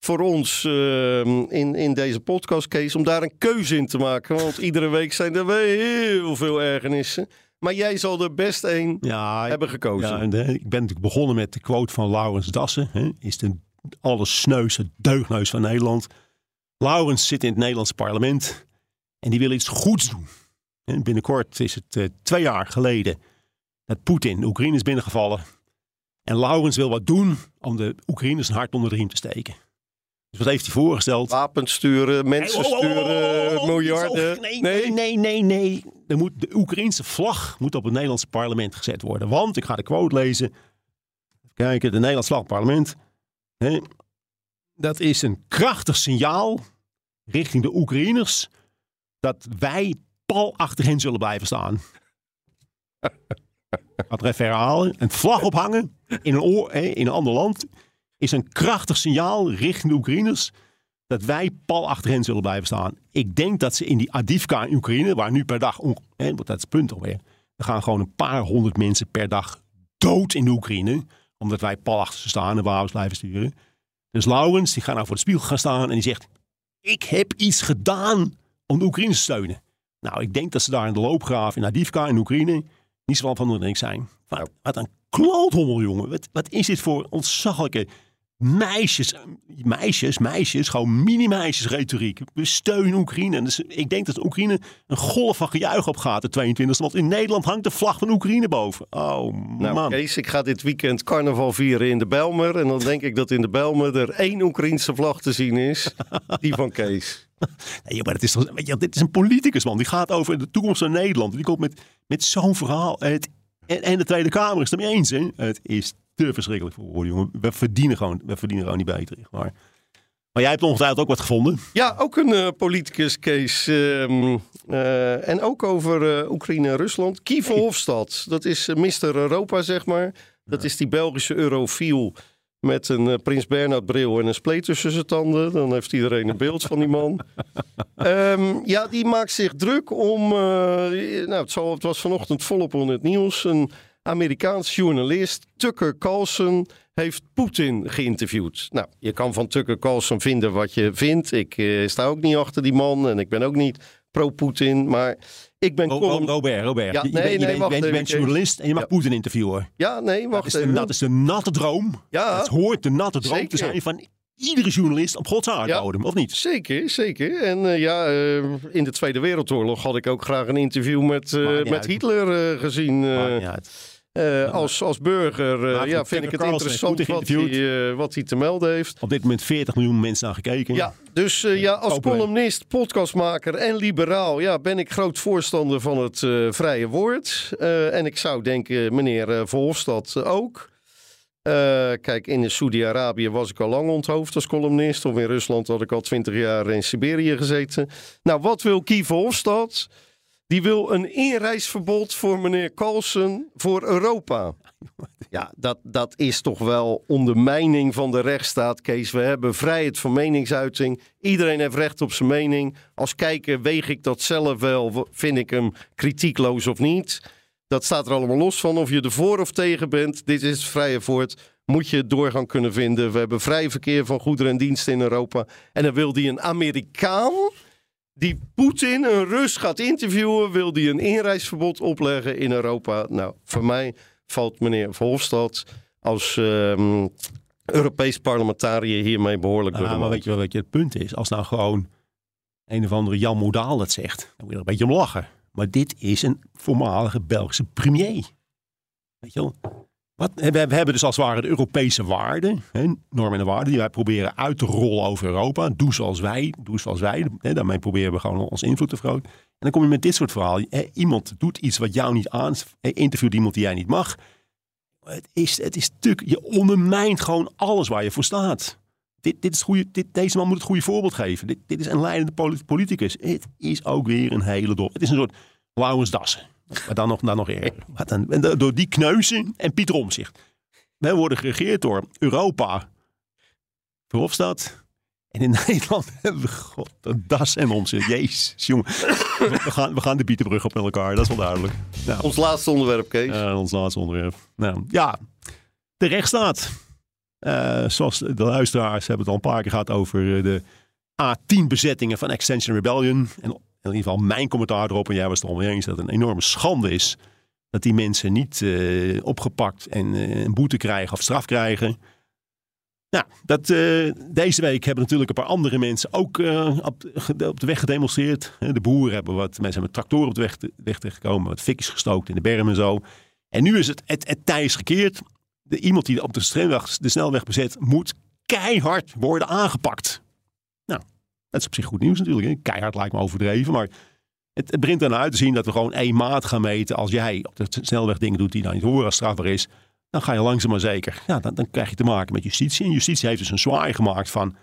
voor ons eh, in, in deze podcast, Kees, om daar een keuze in te maken. Want iedere week zijn er weer heel veel ergernissen. Maar jij zal er best één Ja, hebben gekozen. ja, en, ik ben natuurlijk begonnen met de quote van Laurens Dassen. Hè, is de allersneuze deugneus van Nederland. Laurens zit in het Nederlandse parlement en die wil iets goeds doen. En binnenkort is het eh, twee jaar geleden dat Poetin de Oekraïne is binnengevallen. En Laurens wil wat doen om de Oekraïners een hart onder de riem te steken. Dus wat heeft hij voorgesteld? Wapens sturen, mensen Hey, oh, oh, oh, sturen, oh, oh, miljarden. Nee, nee, nee, nee, nee. Er moet, de Oekraïnse vlag moet op het Nederlandse parlement gezet worden. Want, ik ga de quote lezen. Even kijken, de Nederlandse vlag op het parlement. Hè, dat is een krachtig signaal richting de Oekraïners dat wij pal achter hen zullen blijven staan. Het er even herhalen. Een vlag ophangen in een, oor, hè, in een ander land is een krachtig signaal richting de Oekraïners dat wij pal achter hen zullen blijven staan. Ik denk dat ze in die Adivka in Oekraïne, waar nu per dag, want dat is het punt alweer, er gaan gewoon een paar honderd mensen per dag dood in de Oekraïne, omdat wij pal achter ze staan en wapens blijven sturen. Dus Laurens, die gaat nou voor de spiegel gaan staan en die zegt, ik heb iets gedaan om de Oekraïners te steunen. Nou, ik denk dat ze daar in de loopgraaf in Adivka in Oekraïne niet zo van onder zijn. Wat, wat een kloothommel, jongen. Wat, wat is dit voor ontzaglijke meisjes, meisjes, meisjes, gewoon mini-meisjes retoriek. We steunen Oekraïne. Dus ik denk dat Oekraïne een golf van gejuich op gaat, de 22e. Want in Nederland hangt de vlag van Oekraïne boven. Oh, Nou, man. Kees, ik ga dit weekend carnaval vieren in de Belmer. En dan denk ik dat in de Belmer er één Oekraïense vlag te zien is. Die van Kees. Nee, maar het is, toch- weet je, dit is een politicus, man. Die gaat over de toekomst van Nederland. Die komt met, met zo'n verhaal. Het, en, en de Tweede Kamer is het ermee eens, hè? Het is te verschrikkelijk voor woorden, jongen. We verdienen gewoon, we verdienen gewoon niet beter. waar. Maar jij hebt ongetwijfeld ook wat gevonden. Ja, ook een eh, politicus, Kees. Ehm, eh, en ook over eh, Oekraïne en Rusland. Kiefer Hofstad, dat is Mr. Europa, zeg maar. Dat is die Belgische eurofiel met een eh, Prins Bernhard bril en een spleet tussen zijn tanden. Dan heeft iedereen een beeld van die man. Ehm, ja, die maakt zich druk om... eh, nou, het, zal, het was vanochtend volop in het nieuws. Een Amerikaans journalist, Tucker Carlson, heeft Poetin geïnterviewd. Nou, je kan van Tucker Carlson vinden wat je vindt. Ik eh, sta ook niet achter die man en ik ben ook niet pro-Poetin. Maar ik ben... Column- Ro- Robert, Robert. Ja, je, nee, je nee, bent, wacht je bent, je journalist en je mag Ja. Poetin interviewen. Ja, nee, Dat wacht is, de, even. dat is de natte droom. Ja. Het hoort de natte droom Zeker. te zijn van iedere journalist op Gods aardbodem, of niet? Zeker, zeker. En eh, ja, eh, in de Tweede Wereldoorlog had ik ook graag een interview met, eh, met uit. Hitler gezien. Eh, als, als burger eh, ja, vind ik het interessant wat hij, eh, wat hij te melden heeft. Op dit moment 40 miljoen mensen naar gekeken. Ja, dus ja, als columnist, podcastmaker en liberaal ja, ben ik groot voorstander van het vrije woord. En ik zou denken, meneer Verhofstadt ook. Kijk, in Saudi-Arabië was ik al lang onthoofd als columnist. Of in Rusland had ik al twintig jaar in Siberië gezeten. Nou, wat wil Guy Verhofstadt? Die wil een inreisverbod voor meneer Carlsen voor Europa. Ja, dat, dat is toch wel ondermijning van de rechtsstaat, Kees. We hebben vrijheid van meningsuiting. Iedereen heeft recht op zijn mening. Als kijker weeg ik dat zelf wel. Vind ik hem kritiekloos of niet? Dat staat er allemaal los van. Of je ervoor of tegen bent. Dit is vrije voort. Moet je doorgang kunnen vinden. We hebben vrij verkeer van goederen en diensten in Europa. En dan wil die een Amerikaan die Poetin, een Rus, gaat interviewen, wil die een inreisverbod opleggen in Europa. Nou, voor mij valt meneer Verhofstadt als ehm, Europees parlementariër hiermee behoorlijk door Ja, de maar weet je wel wat je het punt is? Als nou gewoon een of andere Jan Modaal dat zegt, dan moet je er een beetje om lachen. Maar dit is een voormalige Belgische premier. Weet je wel? Wat, we, hebben dus als het ware de Europese waarden, hè, normen en waarden, die wij proberen uit te rollen over Europa. Doe zoals wij, doe zoals wij. Hè, daarmee proberen we gewoon ons invloed te vergroten. En dan kom je met dit soort verhalen. Hè, iemand doet iets wat jou niet aan, interviewt iemand die jij niet mag. Het is, het is stuk, je ondermijnt gewoon alles waar je voor staat. Dit, dit is goede, dit, deze man moet het goede voorbeeld geven. Dit, dit is een leidende poli- politicus. Het is ook weer een hele dop. Het is een soort Laurens Dassen. Maar dan nog, dan nog eerder. En do- door die kneuzen en Pieter Omzicht. Wij worden geregeerd door Europa, Verhofstadt. En in Nederland hebben we god, das en omzicht. Jezus, jongen. We gaan, we gaan de bietenbrug op met elkaar, dat is wel duidelijk. Nou, Ons laatste onderwerp, Kees. ons laatste onderwerp. Nou, ja, de rechtsstaat. Eh, zoals de luisteraars hebben het al een paar keer gehad over eh, de A10-bezettingen van Extension Rebellion. En in ieder geval mijn commentaar erop, en jij was het al eens, dat het een enorme schande is dat die mensen niet eh, opgepakt en eh, een boete krijgen of straf krijgen. Nou, dat, eh, deze week hebben natuurlijk een paar andere mensen ook op, de- op de weg gedemonstreerd. De boeren hebben wat, mensen met tractoren op de weg, terechtgekomen, wat fikjes gestookt in de berm en zo. En nu is het, het, tij gekeerd. De, iemand die op de de snelweg bezet, moet keihard worden aangepakt. Nou, dat is op zich goed nieuws natuurlijk. Hè? Keihard lijkt me overdreven, maar het, het begint ernaar uit te zien dat we gewoon één maat gaan meten. Als jij op de snelweg dingen doet die dan niet horen als strafbaar is, dan ga je langzaam maar zeker. Ja, dan, dan krijg je te maken met justitie. En justitie heeft dus een zwaai gemaakt van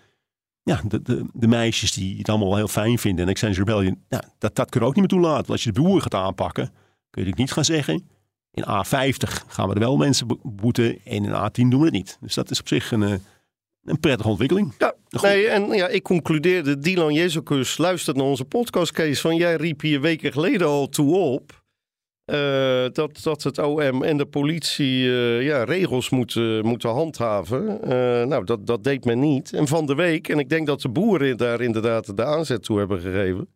ja, de, de, meisjes die het allemaal heel fijn vinden. En Extension Rebellion, ja, dat, dat kunnen we ook niet meer toelaten. Als je de boeren gaat aanpakken, kun je natuurlijk niet gaan zeggen. In A50 gaan we er wel mensen boeten en in A10 doen we het niet. Dus dat is op zich een, eh, een prettige ontwikkeling. Ja, nee, en ja, ik concludeerde, Dylan Jezus luistert naar onze podcast, Kees, van jij riep hier weken geleden al toe op. eh, dat, dat het OM en de politie eh, ja, regels moeten, moeten handhaven. Eh, nou, dat, dat deed men niet. En van de week, en ik denk dat de boeren daar inderdaad de aanzet toe hebben gegeven.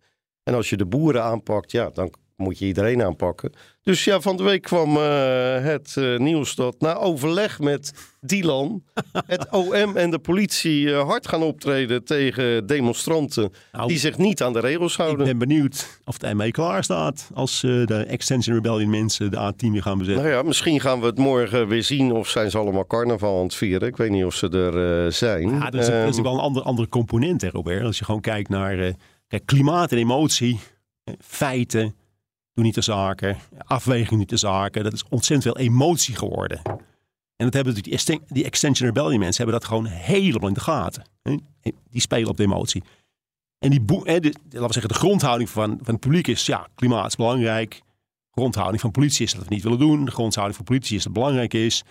En als je de boeren aanpakt, ja, dan moet je iedereen aanpakken. Dus ja, van de week kwam eh, het eh, nieuws dat na overleg met Dylan het OM en de politie eh, hard gaan optreden tegen demonstranten Nou, die zich niet aan de regels Ik houden. ben benieuwd of het ermee klaar staat als de Extension Rebellion mensen de A10 weer gaan bezetten. Nou ja, misschien gaan we het morgen weer zien of zijn ze allemaal carnaval aan het vieren. Ik weet niet of ze er zijn. Ja, dat is, dat is Ehm, wel een andere, andere component, hè, Robert. Als je gewoon kijkt naar kijk, klimaat en emotie, feiten, doen niet de zaken, afweging niet de zaken. Dat is ontzettend veel emotie geworden. En dat hebben Esten- die Extension Rebellion mensen hebben dat gewoon helemaal in de gaten. Die spelen op de emotie. En die, de, laten we zeggen, de grondhouding van, van het publiek is, ja, klimaat is belangrijk. grondhouding van politie is dat we niet willen doen. De grondhouding van politie is dat het belangrijk is.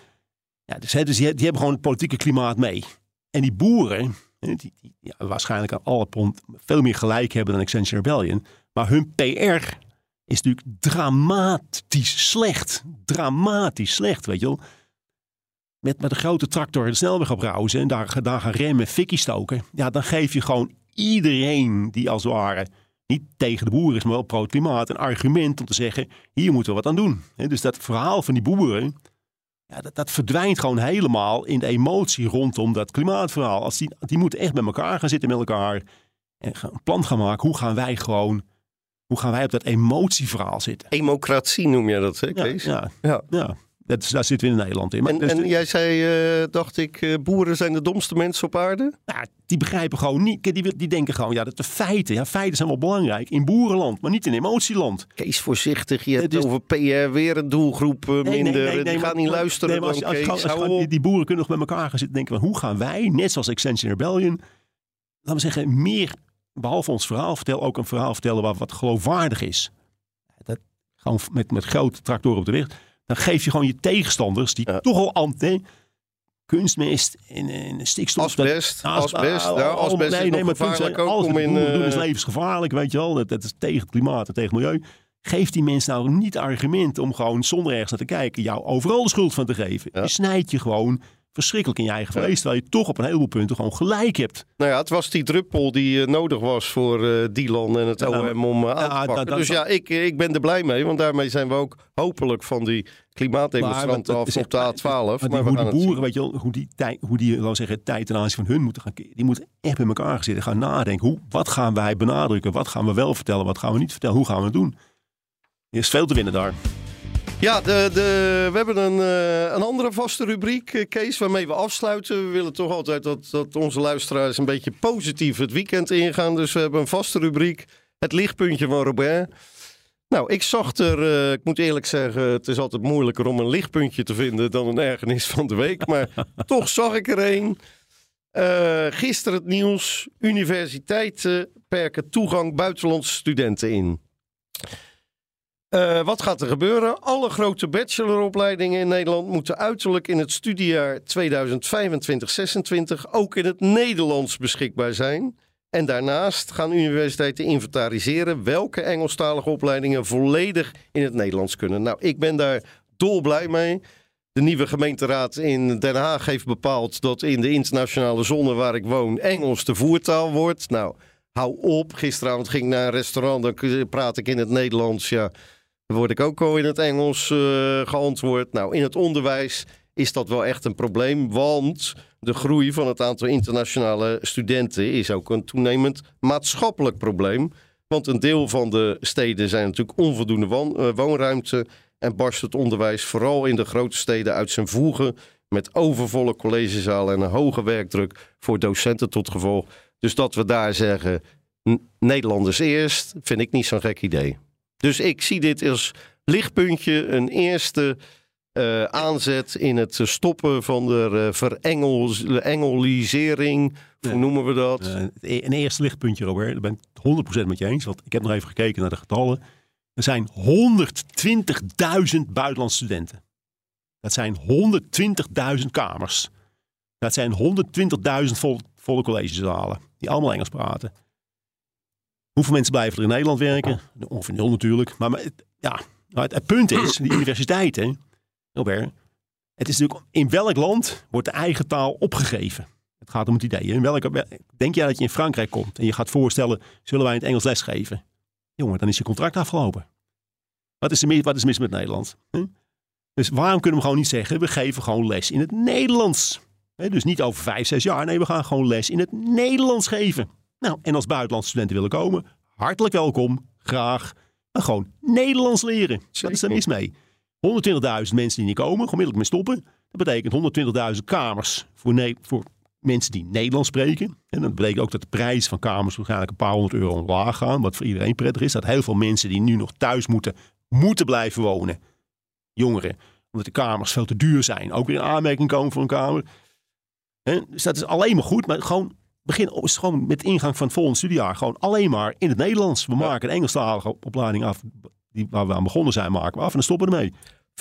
Ja, dus dus die, die hebben gewoon het politieke klimaat mee. En die boeren, die, die waarschijnlijk aan alle pond veel meer gelijk hebben dan Extension Rebellion. Maar hun PR is natuurlijk dramatisch slecht. Dramatisch slecht, weet je wel. Met, met een grote tractor de snelweg op rauzen en daar, daar gaan remmen, fikkie stoken. Ja, dan geef je gewoon iedereen die als het ware niet tegen de boeren is, maar wel pro het klimaat, een argument om te zeggen, hier moeten we wat aan doen. Dus dat verhaal van die boeren, ja, dat, dat verdwijnt gewoon helemaal in de emotie rondom dat klimaatverhaal. Als die, die moeten echt bij elkaar gaan zitten met elkaar en een plan gaan maken. Hoe gaan wij gewoon, hoe gaan wij op dat emotieverhaal zitten? Democratie noem je dat, hè, Kees? ja, Ja. ja. Dat is, daar zitten we in Nederland in. Maar En, dus en de- jij zei, eh, dacht ik, eh, boeren zijn de domste mensen op aarde? ja, die begrijpen gewoon niet. Die, die denken gewoon, ja, dat de feiten, ja, feiten zijn wel belangrijk in boerenland, maar niet in emotieland. Kees, voorzichtig. Je hebt over PR weer een doelgroep eh, minder. nee, nee, die gaan niet luisteren als dan, als Kees. als gewoon- die boeren kunnen nog met elkaar gaan zitten denken van hoe gaan wij, net zoals Extension Rebellion, laten we zeggen, meer, behalve ons verhaal vertellen, ook een verhaal vertellen wat, wat geloofwaardig is. Dat, gewoon met, met grote tractoren op de weg. Dan geef je gewoon je tegenstanders, die Ja. toch al anti, kunstmest en, en stikstof. Asbest, dat- asbest. Ja, oh, asbest nee, is nee, nog maar gevaarlijk kunst- alles om wat in... doen is eh, levensgevaarlijk, weet je wel. Dat, dat is tegen het klimaat en tegen het milieu. Geef die mensen nou niet argument om gewoon zonder ergens naar te kijken jou overal de schuld van te geven. Ja. Je snijdt je gewoon verschrikkelijk in je eigen vlees, terwijl je toch op een heleboel punten gewoon gelijk hebt. Nou ja, het was die druppel die eh, nodig was voor eh Dylan en het Ja, OM om eh, aan ja, te pakken. dus ja, ik, ik ben er blij mee, want daarmee zijn we ook hopelijk van die klimaatdemonstranten Maar af op de echt- A12. Maar die, hoe die boeren, weet je wel, hoe die, tijd, hoe die laten zeggen, tijd ten aanzien van hun moeten gaan, die moeten echt bij elkaar zitten, gaan nadenken. Hoe, wat gaan wij benadrukken? Wat gaan we wel vertellen? Wat gaan we niet vertellen? Hoe gaan we het doen? Er is veel te winnen daar. Ja, de, de, we hebben een, eh, een andere vaste rubriek, eh, Kees, waarmee we afsluiten. We willen toch altijd dat, dat onze luisteraars een beetje positief het weekend ingaan. Dus we hebben een vaste rubriek, het lichtpuntje van Robert. Nou, ik zag er, eh, ik moet eerlijk zeggen, het is altijd moeilijker om een lichtpuntje te vinden dan een ergernis van de week. Maar toch zag ik er een. Eh, gisteren het nieuws, universiteiten perken toegang buitenlandse studenten in. Eh, wat gaat er gebeuren? Alle grote bacheloropleidingen in Nederland moeten uiterlijk in het studiejaar 2025-26 ook in het Nederlands beschikbaar zijn. En daarnaast gaan universiteiten inventariseren welke Engelstalige opleidingen volledig in het Nederlands kunnen. Nou, ik ben daar dolblij mee. De nieuwe gemeenteraad in Den Haag heeft bepaald dat in de internationale zone waar ik woon Engels de voertaal wordt. Nou, hou op. Gisteravond ging ik naar een restaurant, dan praat ik in het Nederlands. Ja, word ik ook al in het Engels eh, geantwoord. Nou, in het onderwijs is dat wel echt een probleem, want de groei van het aantal internationale studenten is ook een toenemend maatschappelijk probleem. Want een deel van de steden zijn natuurlijk onvoldoende eh, woonruimte en barst het onderwijs vooral in de grote steden uit zijn voegen met overvolle collegezalen en een hoge werkdruk voor docenten tot gevolg. Dus dat we daar zeggen, Nederlanders eerst, vind ik niet zo'n gek idee. Dus ik zie dit als lichtpuntje, een eerste eh, aanzet in het eh, stoppen van de uh, verengelisering. Hoe Ja. noemen we dat? Eh, een eerste lichtpuntje, Robert. Daar ben ik het 100% met je eens. Want ik heb nog even gekeken naar de getallen. Er zijn 120.000 buitenlandse studenten. Dat zijn 120.000 kamers. Dat zijn 120.000 vol, volle collegezalen. Die allemaal Engels praten. Hoeveel mensen blijven er in Nederland werken? Ongeveer nul natuurlijk. Maar, maar het, ja, maar het, het punt is, die universiteiten, Robert, het is natuurlijk, in welk land wordt de eigen taal opgegeven? Het gaat om het idee. In welke, denk jij dat je in Frankrijk komt en je gaat voorstellen, zullen wij in het Engels lesgeven? jongen, dan is je contract afgelopen. Wat is er mis, wat is mis met Nederland? Dus waarom kunnen we gewoon niet zeggen, we geven gewoon les in het Nederlands? Hè, dus niet over vijf, zes jaar. Nee, we gaan gewoon les in het Nederlands geven. Nou, en als buitenlandse studenten willen komen, hartelijk welkom, graag. Maar gewoon Nederlands leren. Wat is er mis mee? 120.000 mensen die niet komen, onmiddellijk mee stoppen. Dat betekent 120.000 kamers voor, ne- voor mensen die Nederlands spreken. En dat betekent ook dat de prijs van kamers waarschijnlijk een paar honderd euro omlaag gaan. Wat voor iedereen prettig is. Dat heel veel mensen die nu nog thuis moeten, moeten blijven wonen. Jongeren. Omdat de kamers veel te duur zijn. Ook weer in aanmerking komen voor een kamer. Dus dat is alleen maar goed. Maar gewoon begin is gewoon met de ingang van het volgende studiejaar. Gewoon alleen maar in het Nederlands. We maken een Engelstalige op- opleiding af. Die, waar we aan begonnen zijn, maken we af. En dan stoppen we ermee.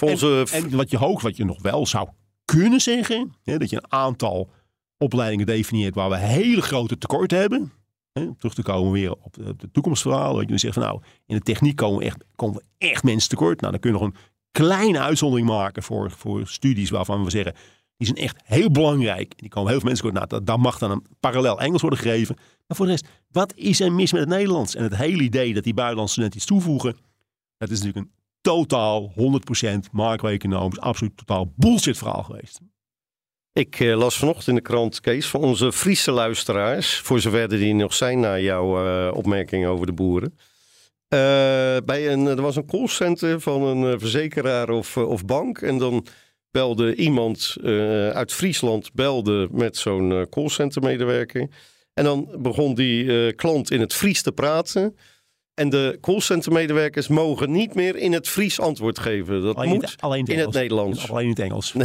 Onze En wat je hoog, wat je nog wel zou kunnen zeggen, hè, dat je een aantal opleidingen definieert waar we hele grote tekorten hebben. Hè, terug te komen weer op de, toekomstverhalen. Dat je zegt van nou, in de techniek komen we echt, komen we echt mensen tekort. Nou, dan kun je nog een kleine uitzondering maken voor, voor studies waarvan we zeggen, die zijn echt heel belangrijk. Die komen heel veel mensen tekort. Nou, dat- daar mag dan een parallel Engels worden gegeven. Maar voor de rest, wat is er mis met het Nederlands? En het hele idee dat die buitenlandse studenten iets toevoegen, dat is natuurlijk een totaal 100% macro-economisch, absoluut totaal bullshit verhaal geweest. Ik eh, las vanochtend in de krant, Kees, van onze Friese luisteraars. Voor zover er die nog zijn na jouw eh, opmerking over de boeren. Eh, bij een, er was een callcenter van een eh, verzekeraar of, of bank. En dan belde iemand eh, uit Friesland belde met zo'n eh, callcenter medewerker. En dan begon die eh, klant in het Fries te praten. En de callcenter medewerkers mogen niet meer in het Fries antwoord geven. Dat Alleen, moet in het- alleen in het Engels. Nederlands. Alleen in het Engels.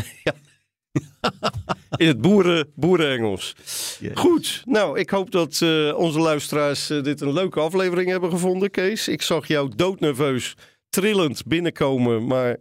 In het boeren, boerenengels. Ja. Goed, nou ik hoop dat onze luisteraars dit een leuke aflevering hebben gevonden, Kees. Ik zag jou doodnerveus, trillend binnenkomen, maar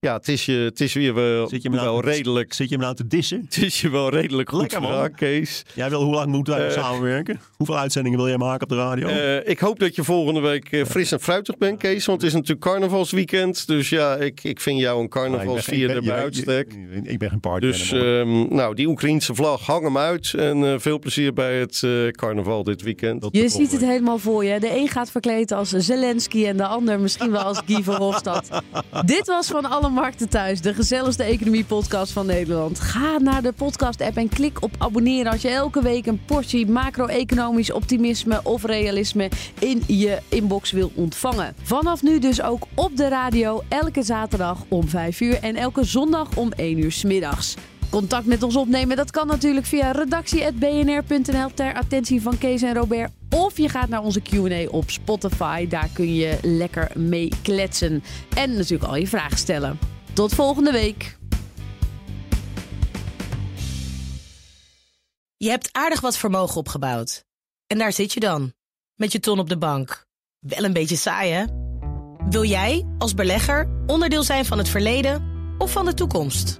ja, het is je, het is weer wel, Zit je nou wel te- redelijk. Zit je me nou te dissen? Het is je wel redelijk goed Lekker, man. gedaan, Kees. Jij wil, hoe lang moeten wij Eh. samenwerken? Hoeveel uitzendingen wil jij maken op de radio? Eh, ik hoop dat je volgende week eh, fris en fruitig bent, Kees. Want het is natuurlijk carnavalsweekend. Dus ja, ik, ik vind jou een Nou, carnavalsvierder ik ben- bij je- uitstek. Ik ben geen party. Dus ehm, nou, die Oekraïense vlag, hang hem uit. En eh, veel plezier bij het eh, carnaval dit weekend. Je ziet het helemaal voor je. De een gaat verkleed als Zelensky en de ander misschien wel als Guy Verhofstadt. Dit was Van Alle Markten Thuis, de gezelligste economie-podcast van Nederland. Ga naar de podcast-app en klik op abonneren als je elke week een portie macro-economisch optimisme of realisme in je inbox wil ontvangen. Vanaf nu dus ook op de radio, elke zaterdag om 5 uur en elke zondag om 1 uur 's middags. Contact met ons opnemen, dat kan natuurlijk via redactie.bnr.nl ter attentie van Kees en Robert. Of je gaat naar onze Q&A op Spotify, daar kun je lekker mee kletsen. En natuurlijk al je vragen stellen. Tot volgende week. Je hebt aardig wat vermogen opgebouwd. En daar zit je dan, met je ton op de bank. Wel een beetje saai, hè? Wil jij, als belegger, onderdeel zijn van het verleden of van de toekomst?